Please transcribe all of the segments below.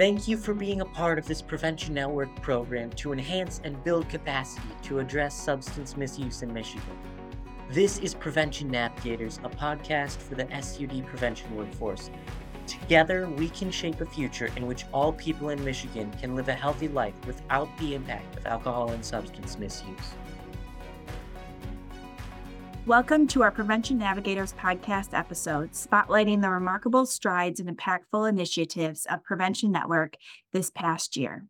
Thank you for being a part of this Prevention Network program to enhance and build capacity to address substance misuse in Michigan. This is Prevention Navigators, a podcast for the SUD prevention workforce. Together, we can shape a future in which all people in Michigan can live a healthy life without the impact of alcohol and substance misuse. Welcome to our Prevention Navigators podcast episode, spotlighting the remarkable strides and impactful initiatives of Prevention Network this past year.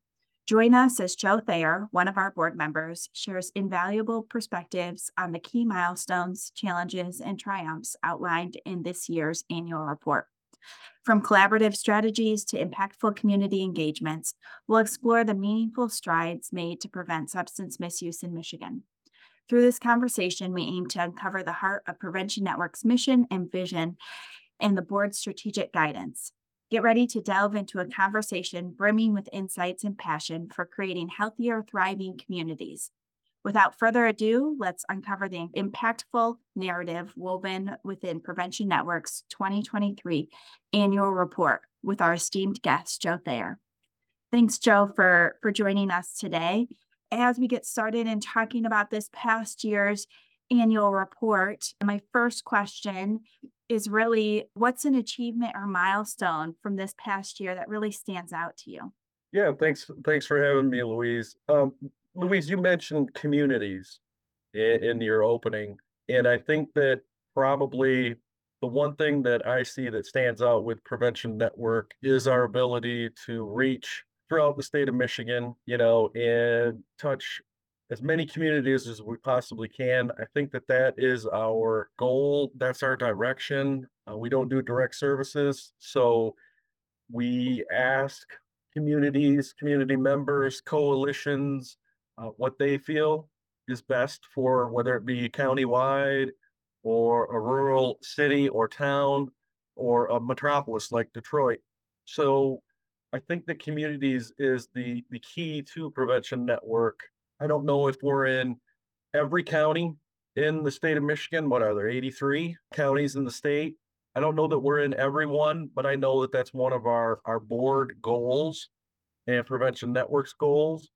Join us as Joe Thayer, one of our board members, shares invaluable perspectives on the key milestones, challenges, and triumphs outlined in this year's annual report. From collaborative strategies to impactful community engagements, we'll explore the meaningful strides made to prevent substance misuse in Michigan. Through this conversation, we aim to uncover the heart of Prevention Network's mission and vision and the board's strategic guidance. Get ready to delve into a conversation brimming with insights and passion for creating healthier, thriving communities. Without further ado, let's uncover the impactful narrative woven within Prevention Network's 2023 annual report with our esteemed guest, Joe Thayer. Thanks, Joe, for, for joining us today. As we get started in talking about this past year's annual report, my first question is really what's an achievement or milestone from this past year that really stands out to you? Yeah, thanks. Thanks for having me, Louise. Um, Louise, you mentioned communities in, in your opening, and I think that probably the one thing that I see that stands out with Prevention Network is our ability to reach throughout the state of Michigan, you know, and touch as many communities as we possibly can. I think that that is our goal. That's our direction. Uh, we don't do direct services. So we ask communities, community members, coalitions, uh, what they feel is best for whether it be countywide or a rural city or town or a metropolis like Detroit. So I think the communities is the the key to prevention network I don't know if we're in every county in the state of Michigan. What are there? 83 counties in the state. I don't know that we're in every one, but I know that that's one of our, our board goals and prevention networks goals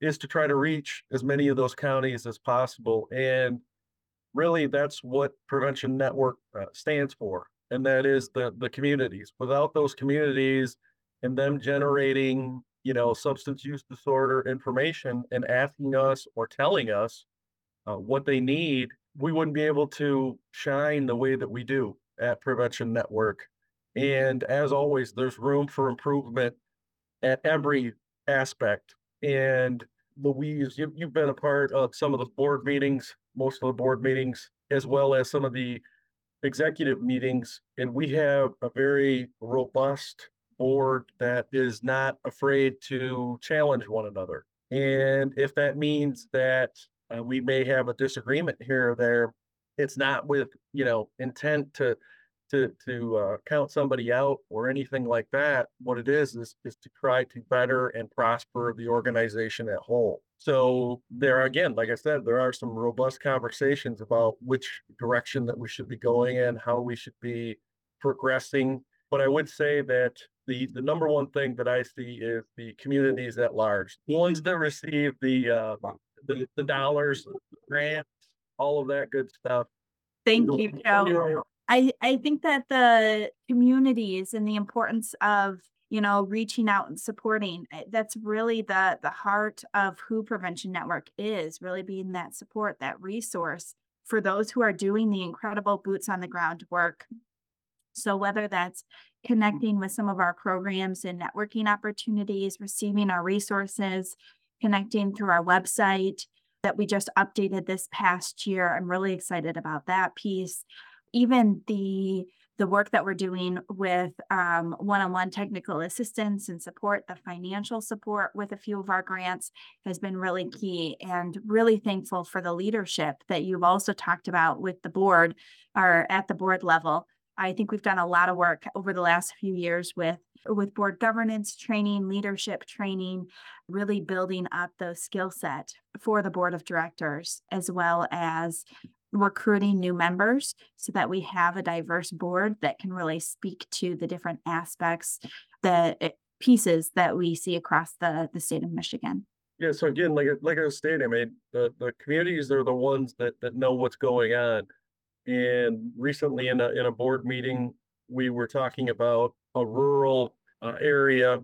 is to try to reach as many of those counties as possible. And really, that's what prevention network uh, stands for. And that is the, the communities. Without those communities and them generating you know, substance use disorder information and asking us or telling us uh, what they need, we wouldn't be able to shine the way that we do at Prevention Network. And as always, there's room for improvement at every aspect. And Louise, you, you've been a part of some of the board meetings, most of the board meetings, as well as some of the executive meetings. And we have a very robust board that is not afraid to challenge one another. And if that means that uh, we may have a disagreement here or there, it's not with you know intent to to to uh, count somebody out or anything like that. What it is is is to try to better and prosper the organization at whole. So there again, like I said, there are some robust conversations about which direction that we should be going in, how we should be progressing. But I would say that the the number one thing that I see is the communities at large, the ones that receive the uh, the, the dollars, grants, all of that good stuff. Thank you, Joe. I I think that the communities and the importance of you know reaching out and supporting eh, that's really the the heart of who prevention network is really being that support that resource for those who are doing the incredible boots on the ground work so whether that's connecting with some of our programs and networking opportunities, receiving our resources, connecting through our website that we just updated this past year. I'm really excited about that piece. Even the the work that we're doing with um, one-on-one technical assistance and support, the financial support with a few of our grants has been really key and really thankful for the leadership that you've also talked about with the board or at the board level I think we've done a lot of work over the last few years with with board governance training, leadership training, really building up those skill set for the board of directors as well as recruiting new members so that we have a diverse board that can really speak to the different aspects the eh, pieces that we see across the the state of Michigan. Yeah, so again, like like I was stating, I mean, the the communities are the ones that that know what's going on. And recently in a in a board meeting, we were talking about a rural uh, area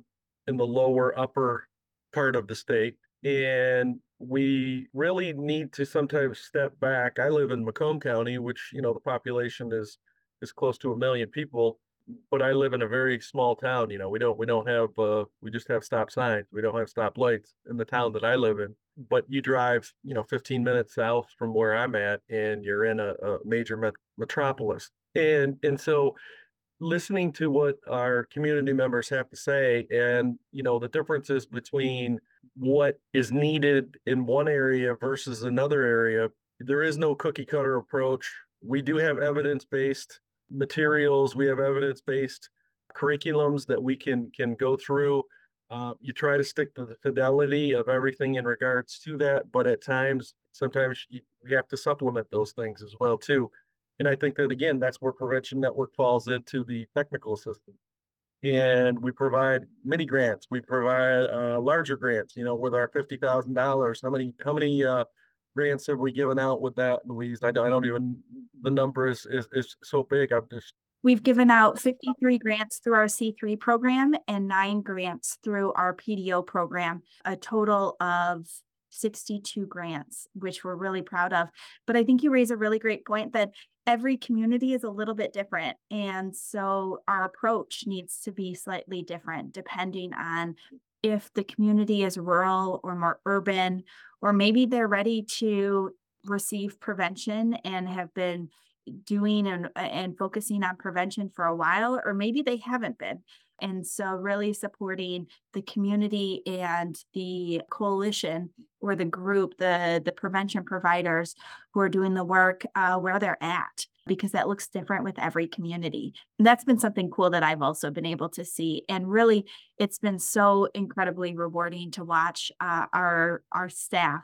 in the lower upper part of the state. And we really need to sometimes step back. I live in Macomb County, which, you know, the population is is close to a million people, but I live in a very small town, you know, we don't we don't have uh we just have stop signs. We don't have stop lights in the town that I live in. But you drive, you know, 15 minutes south from where I'm at and you're in a, a major met- metropolis. And and so listening to what our community members have to say and you know the differences between what is needed in one area versus another area there is no cookie cutter approach we do have evidence based materials we have evidence based curriculums that we can can go through uh, you try to stick to the fidelity of everything in regards to that but at times sometimes you, you have to supplement those things as well too and I think that again, that's where Prevention Network falls into the technical assistance. And we provide mini grants. We provide uh, larger grants. You know, with our fifty thousand dollars, how many how many uh, grants have we given out with that, Louise? I don't, I don't even the number is is, is so big. I'm just We've given out 53 grants through our C3 program and nine grants through our PDO program, a total of 62 grants, which we're really proud of. But I think you raise a really great point that every community is a little bit different. And so our approach needs to be slightly different depending on if the community is rural or more urban, or maybe they're ready to receive prevention and have been doing and, and focusing on prevention for a while, or maybe they haven't been. And so, really supporting the community and the coalition or the group, the, the prevention providers who are doing the work uh, where they're at, because that looks different with every community. And that's been something cool that I've also been able to see. And really, it's been so incredibly rewarding to watch uh, our, our staff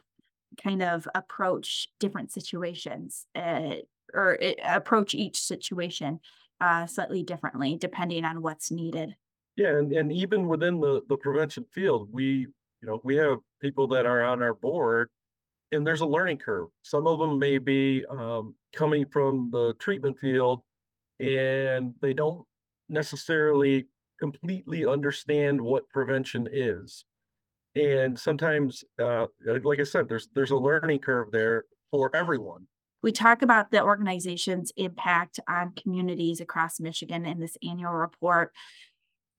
kind of approach different situations uh, or uh, approach each situation uh, slightly differently depending on what's needed. Yeah, and, and even within the, the prevention field, we, you know, we have people that are on our board and there's a learning curve. Some of them may be um, coming from the treatment field and they don't necessarily completely understand what prevention is. And sometimes, uh, like I said, there's there's a learning curve there for everyone. We talk about the organization's impact on communities across Michigan in this annual report.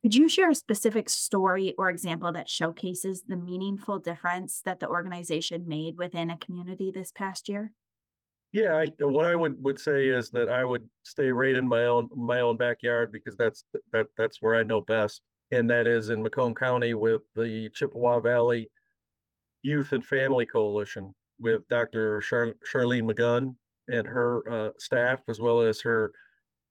Could you share a specific story or example that showcases the meaningful difference that the organization made within a community this past year? Yeah, I, what I would would say is that I would stay right in my own my own backyard because that's that that's where I know best, and that is in Macomb County with the Chippewa Valley Youth and Family Coalition with Dr. Char- Charlene McGunn and her uh, staff, as well as her.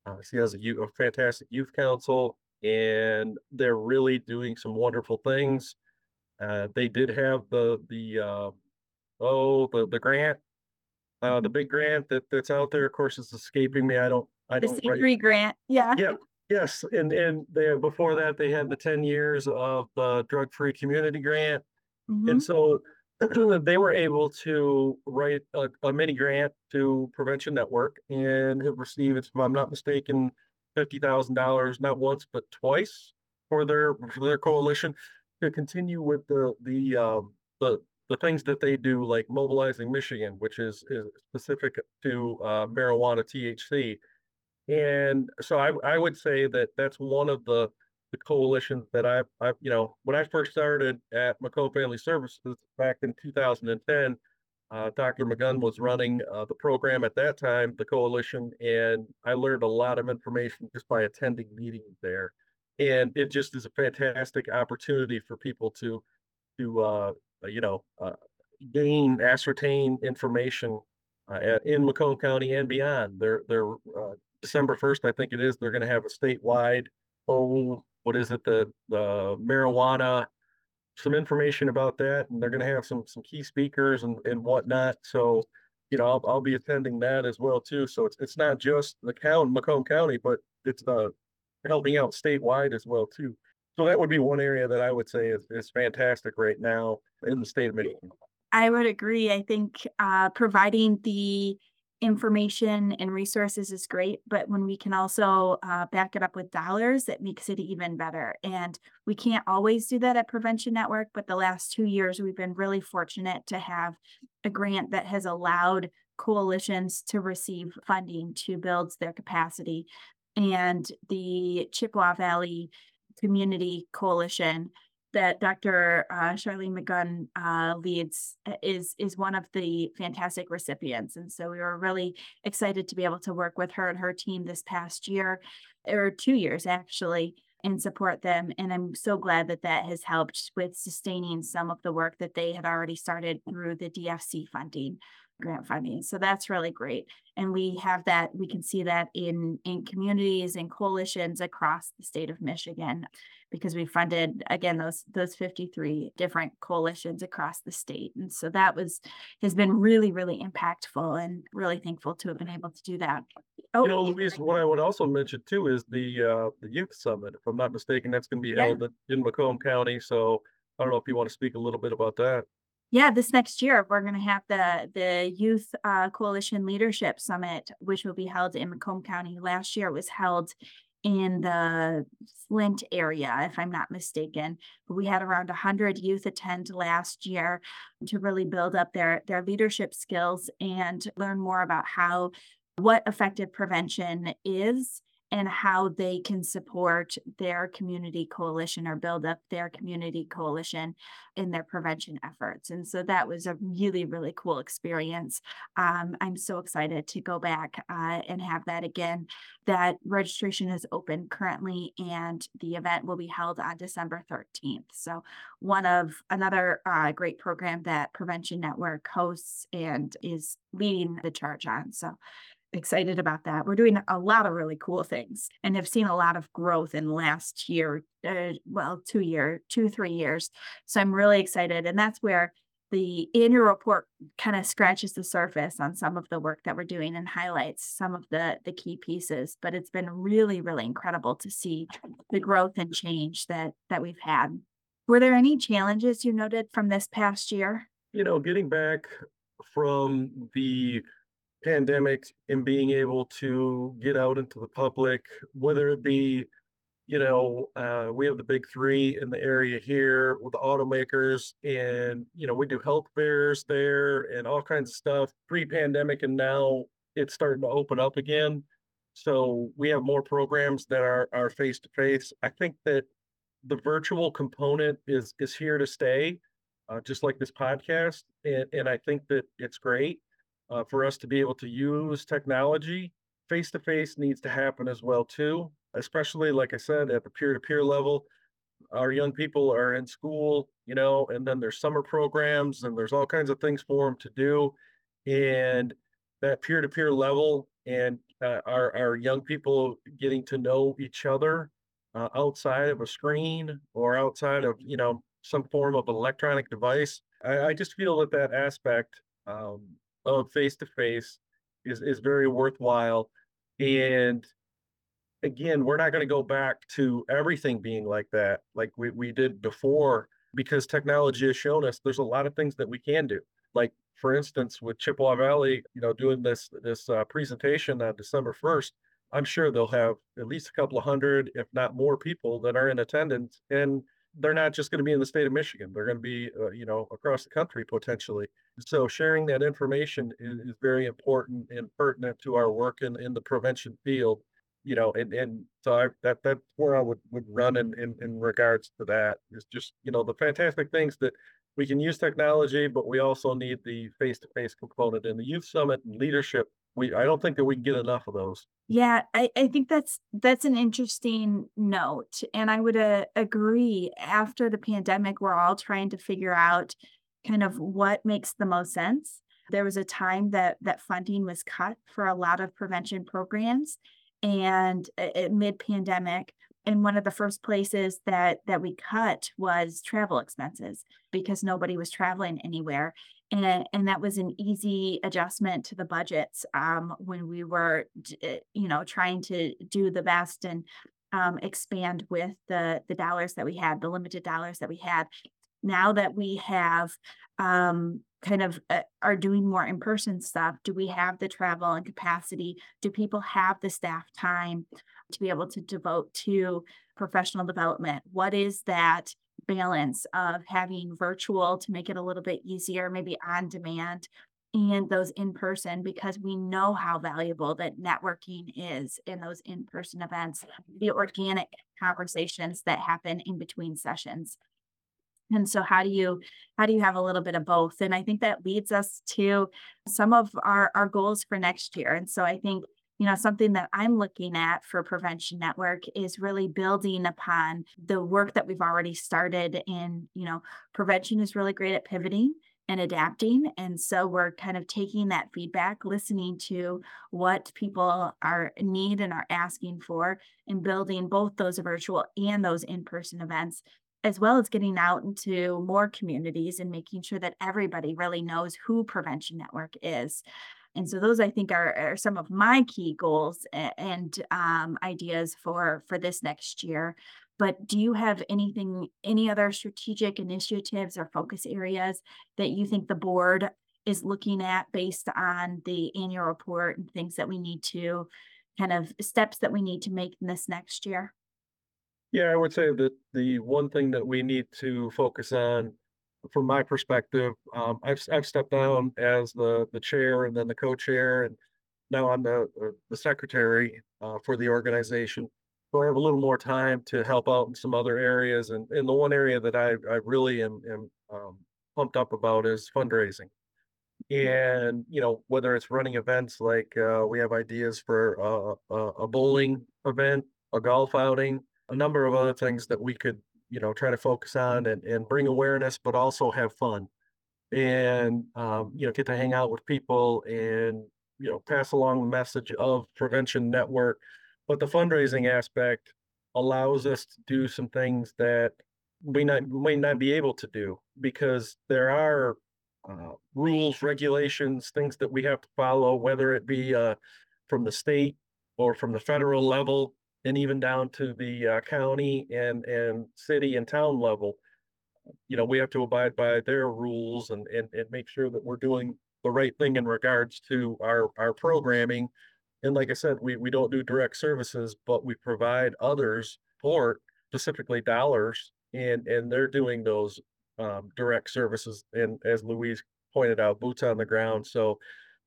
Uh, she has a, a fantastic youth council and they're really doing some wonderful things. Uh, they did have the the uh, oh the the grant, uh, the big grant that that's out there. Of course, it's escaping me. I don't I The don't. C3 grant, yeah. Yeah, yes, and and they before that they had the ten years of the drug free community grant, Mhm. and so they were able to write a, a mini grant to Prevention Network and have received, if I'm not mistaken, fifty thousand dollars, not once, but twice for their, for their coalition to continue with the, the, um, the, the things that they do, like mobilizing Michigan, which is, is specific to, uh, marijuana THC. And so I, I would say that that's one of the, the coalitions that I, I, you know, when I first started at Macomb Family Services back in two thousand and ten, uh, Dr. McGunn was running uh, the program at that time, the coalition, and I learned a lot of information just by attending meetings there. And it just is a fantastic opportunity for people to, to uh, you know, uh, gain, ascertain information uh, at, in Macomb County and beyond. They're, they're uh, December first, I think it is. They're going to have a statewide, oh, what is it, the the marijuana some information about that, and they're gonna have some, some key speakers and, and whatnot, so, you know, I'll, I'll be attending that as well too, so it's, it's not just the county, Macomb County, but it's, uh, helping out statewide as well too. So that would be one area that I would say is, is fantastic right now in the state of Michigan. I would agree. I think uh, providing the information and resources is great, but when we can also uh, back it up with dollars, it makes it even better. And we can't always do that at Prevention Network, but the last two years, we've been really fortunate to have a grant that has allowed coalitions to receive funding to build their capacity. And the Chippewa Valley Community Coalition that Dr. Uh, Charlene McGunn uh, leads uh, is is one of the fantastic recipients, and so we were really excited to be able to work with her and her team this past year, or two years actually, and support them. And I'm so glad that that has helped with sustaining some of the work that they had already started through the DFC funding grant funding. So that's really great. And we have that, we can see that in in communities and coalitions across the state of Michigan because we funded again those those 53 different coalitions across the state. And so that was has been really, really impactful and really thankful to have been able to do that. Oh, you know, Louise, what I would also mention too is the uh the youth summit. If I'm not mistaken, that's gonna be Yeah. held in Macomb County. So I don't know if you want to speak a little bit about that. Yeah, this next year we're going to have the the Youth uh, Coalition Leadership Summit, which will be held in Macomb County. Last year it was held in the Flint area, if I'm not mistaken. But we had around 100 youth attend last year to really build up their their leadership skills and learn more about how what effective prevention is and how they can support their community coalition or build up their community coalition in their prevention efforts. And so that was a really, really cool experience. Um, I'm so excited to go back uh, and have that again. That registration is open currently, and the event will be held on December 13th. So, one of another uh, great program that Prevention Network hosts and is leading the charge on. So, excited about that. We're doing a lot of really cool things and have seen a lot of growth in last year, uh, well, two year, two, three years. So I'm really excited. And that's where the annual report kind of scratches the surface on some of the work that we're doing and highlights some of the the key pieces but it's been really really incredible to see the growth and change that that we've had were there any challenges you noted from this past year You know, getting back from the pandemic and being able to get out into the public, whether it be, you know, uh, we have the big three in the area here with the automakers, and you know, we do health fairs there and all kinds of stuff pre-pandemic, and now it's starting to open up again. So we have more programs that are are face to face. I think that the virtual component is is here to stay, uh, just like this podcast, and and I think that it's great uh, for us to be able to use technology. Face to face needs to happen as well too, especially like I said at the peer to peer level. Our young people are in school, you know, and then there's summer programs and there's all kinds of things for them to do, and that peer to peer level and uh, our our young people getting to know each other uh, outside of a screen or outside of you know some form of electronic device. I, I just feel that that aspect um, of face to face is is very worthwhile. And again, we're not going to go back to everything being like that, like we, we did before, because technology has shown us there's a lot of things that we can do. Like for instance, with Chippewa Valley, you know, doing this this uh, presentation on December 1st, I'm sure they'll have at least a couple of hundred, if not more people that are in attendance. And they're not just going to be in the state of Michigan. They're going to be, uh, you know, across the country potentially. So sharing that information is, is very important and pertinent to our work in, in the prevention field. You know, and, and so I, that that's where I would, would run in, in in regards to that is just you know the fantastic things that we can use technology, but we also need the face to face component in the youth summit and leadership. We I don't think that we can get enough of those. Yeah, I, I think that's that's an interesting note, and I would uh, agree. After the pandemic, we're all trying to figure out kind of what makes the most sense. There was a time that that funding was cut for a lot of prevention programs, and uh, mid pandemic, and one of the first places that that we cut was travel expenses because nobody was traveling anywhere and and that was an easy adjustment to the budgets um, when we were uh, you know trying to do the best and um, expand with the the dollars that we had, the limited dollars that we had. Now that we have um, kind of uh, are doing more in person stuff, do we have the travel and capacity? Do people have the staff time to be able to devote to professional development? What is that balance of having virtual to make it a little bit easier, maybe on demand, and those in person because we know how valuable that networking is in those in person events, the organic conversations that happen in between sessions. And so how do you how do you have a little bit of both? And I think that leads us to some of our our goals for next year. And so I think you know something that i'm looking at for prevention network is really building upon the work that we've already started in you know prevention is really great at pivoting and adapting. And so we're kind of taking that feedback, listening to what people are need and are asking for, and building both those virtual and those in-person events, as well as getting out into more communities and making sure that everybody really knows who Prevention Network is. And so those I think are, are some of my key goals and um, ideas for for this next year. But do you have anything, any other strategic initiatives or focus areas that you think the board is looking at based on the annual report and things that we need to kind of steps that we need to make in this next year? Yeah, I would say that the one thing that we need to focus on, from my perspective, um, I've I've stepped down as the the chair and then the co-chair, and now I'm the the secretary uh, for the organization. So I have a little more time to help out in some other areas, and, and the one area that I, I really am, am um, pumped up about is fundraising. And you know whether it's running events like uh, we have ideas for uh, a, a bowling event, a golf outing, a number of other things that we could you know try to focus on and, and bring awareness, but also have fun, and um, you know get to hang out with people and you know pass along the message of Prevention Network. But the fundraising aspect allows us to do some things that we not may not be able to do because there are uh, rules, regulations, things that we have to follow, whether it be uh, from the state or from the federal level, and even down to the uh, county and and city and town level. You know, we have to abide by their rules and and, and make sure that we're doing the right thing in regards to our our programming and like I said, we, we don't do direct services, but we provide others support, specifically dollars, and and they're doing those um, direct services. And as Louise pointed out, boots on the ground. So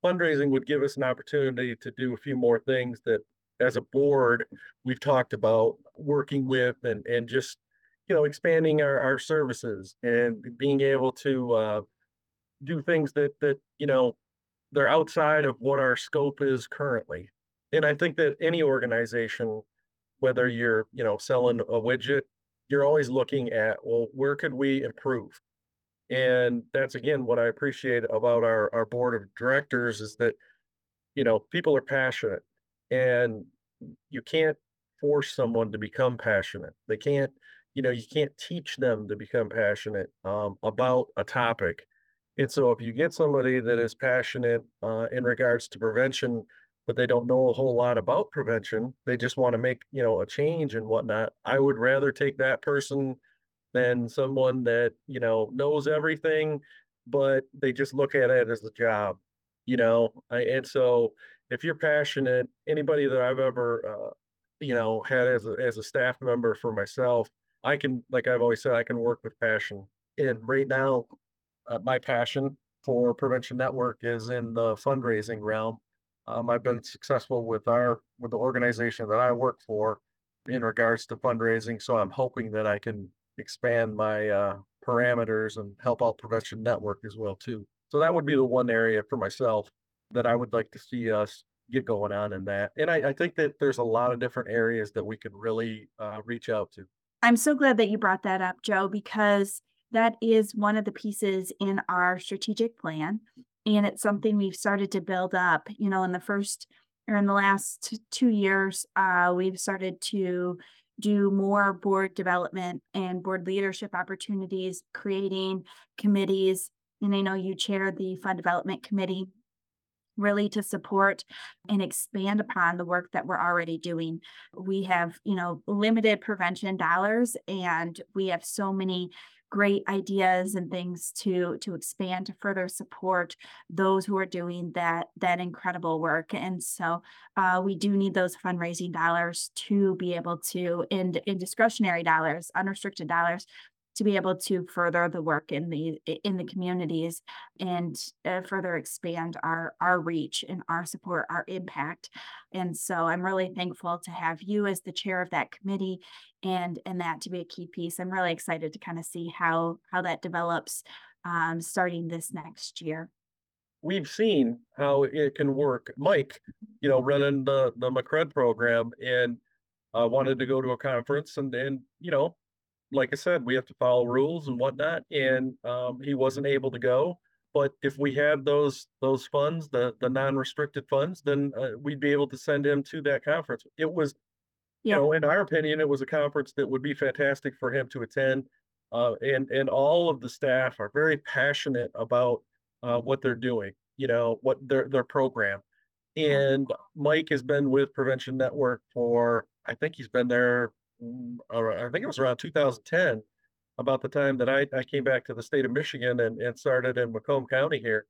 fundraising would give us an opportunity to do a few more things that as a board we've talked about working with and and just you know expanding our, our services and being able to uh, do things that that you know they're outside of what our scope is currently. And I think that any organization, whether you're, you know, selling a widget, you're always looking at, well, where could we improve? And that's again what I appreciate about our, our board of directors is that, you know, people are passionate and you can't force someone to become passionate. They can't, you know, you can't teach them to become passionate um, about a topic and so if you get somebody that is passionate uh, in regards to prevention, but they don't know a whole lot about prevention, they just want to make, you know, a change and whatnot. I would rather take that person than someone that, you know, knows everything, but they just look at it as a job, you know? I, and so if you're passionate, anybody that I've ever, uh, you know, had as a, as a staff member for myself, I can, like I've always said, I can work with passion. And right now, uh, my passion for Prevention Network is in the fundraising realm. Um, I've been successful with our with the organization that I work for in regards to fundraising, so I'm hoping that I can expand my uh, parameters and help out Prevention Network as well too. So that would be the one area for myself that I would like to see us get going on in that. And I, I think that there's a lot of different areas that we can really uh, reach out to. I'm so glad that you brought that up, Joe, because that is one of the pieces in our strategic plan. And it's something we've started to build up. You know, in the first or in the last two years, uh, we've started to do more board development and board leadership opportunities, creating committees. And I know you chair the fund development committee. Really to support and expand upon the work that we're already doing. We have, you know, limited prevention dollars and we have so many great ideas and things to to expand to further support those who are doing that that incredible work and so uh, we do need those fundraising dollars to be able to in, in discretionary dollars unrestricted dollars to be able to further the work in the in the communities and uh, further expand our our reach and our support our impact. And so i'm really thankful to have you as the chair of that committee and and that to be a key piece. I'm really excited to kind of see how how that develops um, starting this next year. We've seen how it can work. Mike you know running the the mccred program and uh, wanted to go to a conference and and you know like I said, we have to follow rules and whatnot, and um, he wasn't able to go. But if we had those those funds, the the non-restricted funds, then uh, we'd be able to send him to that conference. It was, you know, in our opinion, it was a conference that would be fantastic for him to attend. Uh, and and all of the staff are very passionate about uh, what they're doing. You know, what their their program. And Mike has been with Prevention Network for I think he's been there Mm, I think it was around 2010, about the time that I, I came back to the state of Michigan and, and started in Macomb County here.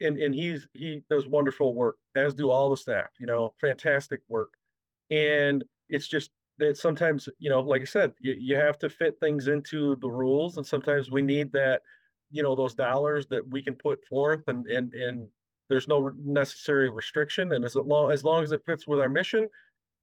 And, and he's he does wonderful work, as do all the staff, you know, fantastic work. And it's just that sometimes, you know, like I said, you, you have to fit things into the rules. And sometimes we need that, you know, those dollars that we can put forth and and and there's no necessary restriction. And as long as long as it fits with our mission,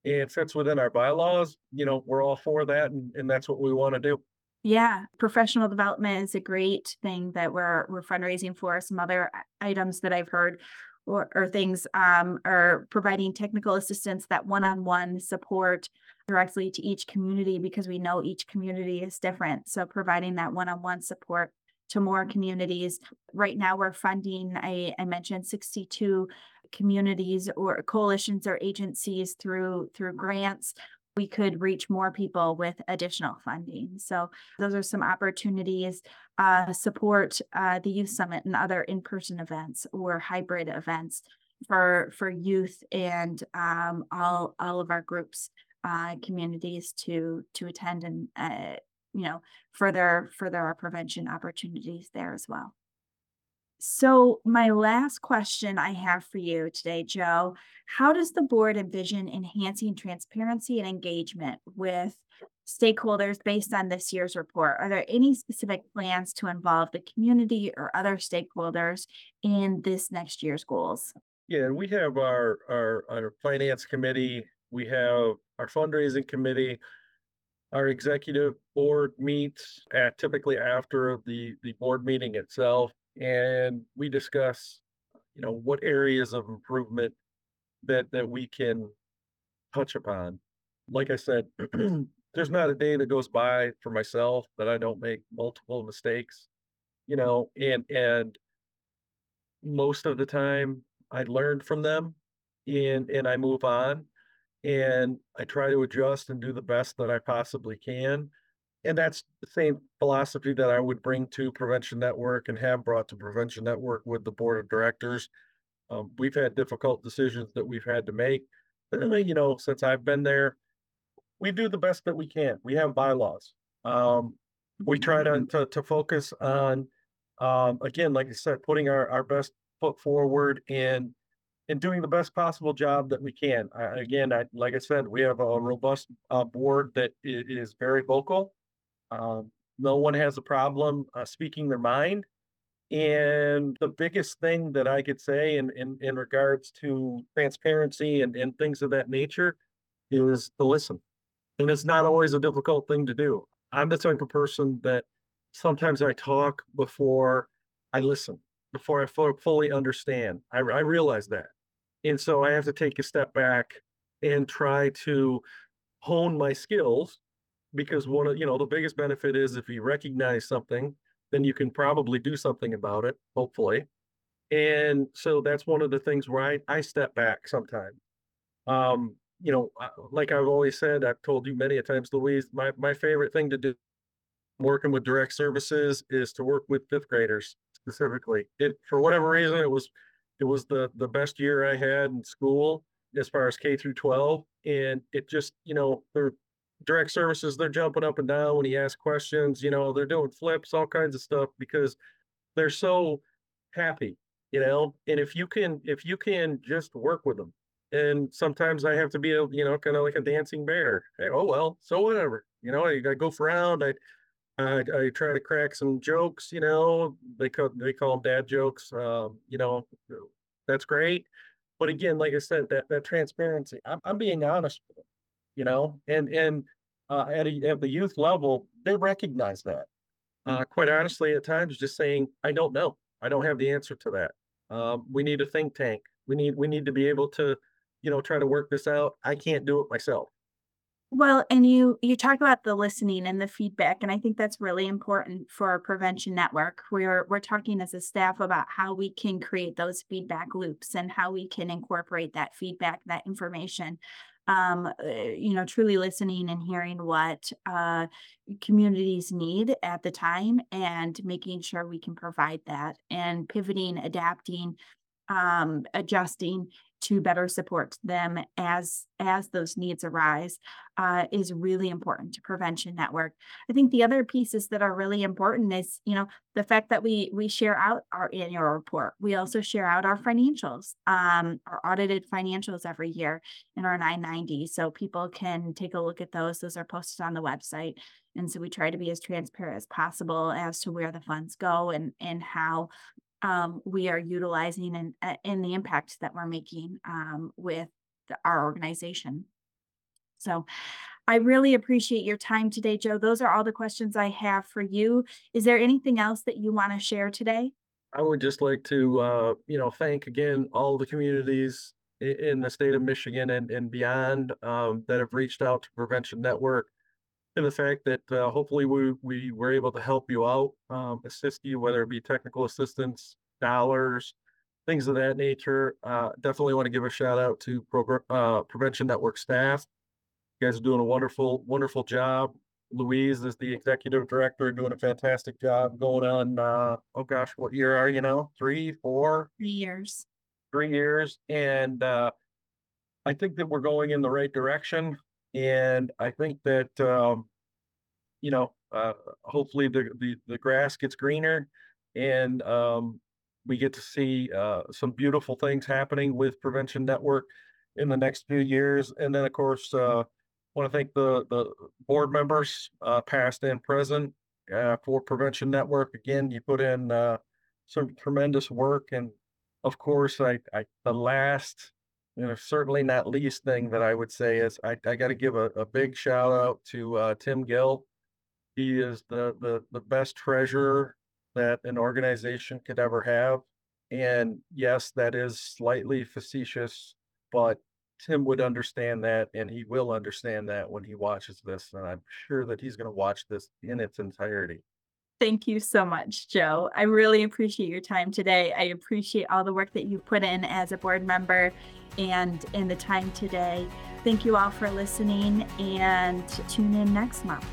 and fits within our bylaws, you know, we're all for that and, and that's what we want to do. Yeah, professional development is a great thing that we're we're fundraising for. Some other items that I've heard or, or things um, are providing technical assistance, that one-on-one support directly to each community because we know each community is different. So providing that one-on-one support to more communities. Right now, we're funding, I, I mentioned 62 communities or coalitions or agencies through through grants we could reach more people with additional funding. So those are some opportunities. Uh, support uh, the youth summit and other in-person events or hybrid events for for youth and um, all all of our groups, uh, communities to to attend and uh, you know further further our prevention opportunities there as well. So, my last question I have for you today, Joe How does the board envision enhancing transparency and engagement with stakeholders based on this year's report? Are there any specific plans to involve the community or other stakeholders in this next year's goals? Yeah, we have our, our, our finance committee, we have our fundraising committee, our executive board meets at typically after the, the board meeting itself and we discuss, you know, what areas of improvement that that we can touch upon. Like I said, there's not a day that goes by for myself that I don't make multiple mistakes, you know, and and most of the time I learn from them and and I move on and I try to adjust and do the best that I possibly can and that's the same philosophy that I would bring to Prevention Network and have brought to Prevention Network with the board of directors. Um, we've had difficult decisions that we've had to make. But you know, since I've been there, we do the best that we can. We have bylaws. Um, we try to, to, to focus on, um, again, like I said, putting our, our best foot forward and and doing the best possible job that we can. I, again, I, like I said, we have a robust uh, board that is very vocal um, no one has a problem uh, speaking their mind. And the biggest thing that I could say in, in, in regards to transparency and, and things of that nature is to listen. And it's not always a difficult thing to do. I'm the type of person that sometimes I talk before I listen, before I fully understand. I, I realize that. And so I have to take a step back and try to hone my skills because one of you know the biggest benefit is if you recognize something then you can probably do something about it hopefully. And so that's one of the things where i, I step back sometimes. Um you know like i've always said i've told you many a times louise my, my favorite thing to do working with direct services is to work with fifth graders specifically. It for whatever reason it was It was the the best year I had in school as far as K through 12. And it just, you know, their direct services, they're jumping up and down when he asks questions, you know, they're doing flips, all kinds of stuff because they're so happy, you know. And if you can, if you can just work with them, and sometimes I have to be a, you know, kind of like a dancing bear. Hey, oh well, so whatever, you know. I, I go around. I, I, I try to crack some jokes, you know. They call they call them dad jokes. Um, you know, that's great. But again, like I said, that that transparency. I'm, I'm being honest with them, you know, and and uh, at a, at the youth level, they recognize that. Uh, quite honestly, at times, just saying, "I don't know. I don't have the answer to that." Um, we need a think tank. We need we need to be able to, you know, try to work this out. I can't do it myself. Well, and you you talk about the listening and the feedback, and I think that's really important for our prevention network. We're we're talking as a staff about how we can create those feedback loops and how we can incorporate that feedback, that information. Um, uh, you know, truly listening and hearing what uh, communities need at the time, and making sure we can provide that, and pivoting, adapting, um, adjusting to better support them as as those needs arise uh, is really important to prevention network. I think the other pieces that are really important is you know the fact that we we share out our annual report. We also share out our financials um, our audited financials every year in our 990 so people can take a look at those. Those are posted on the website and so we try to be as transparent as possible as to where the funds go and and how um, we are utilizing and uh, in the impact that we're making um, with the, our organization. So I really appreciate your time today, Joe. Those are all the questions I have for you. Is there anything else that you want to share today? I would just like to, uh, you know, thank again all the communities in the state of Michigan and, and beyond um, that have reached out to Prevention Network and the fact that uh, hopefully we, we were able to help you out, um, assist you, whether it be technical assistance, dollars, things of that nature. Uh, definitely want to give a shout out to program, uh, Prevention Network staff. You guys are doing a wonderful, wonderful job. Louise is the executive director, doing a fantastic job going on, uh, oh gosh, what year are you now? Three, four? Three years. Three years. And uh, I think that we're going in the right direction. And I think that, um, you know, uh, hopefully the, the, the grass gets greener and um, we get to see uh, some beautiful things happening with Prevention Network in the next few years. And then, of course, uh, want to thank the, the board members, uh, past and present, uh, for Prevention Network. Again, you put in uh, some tremendous work. And of course, I, I the last you know, certainly not least thing that I would say is I, I got to give a, a big shout out to uh, Tim Gill. He is the, the the best treasurer that an organization could ever have. And yes, that is slightly facetious, but Tim would understand that and he will understand that when he watches this. And I'm sure that he's going to watch this in its entirety. Thank you so much, Joe. I really appreciate your time today. I appreciate all the work that you put in as a board member and in the time today. Thank you all for listening and tune in next month.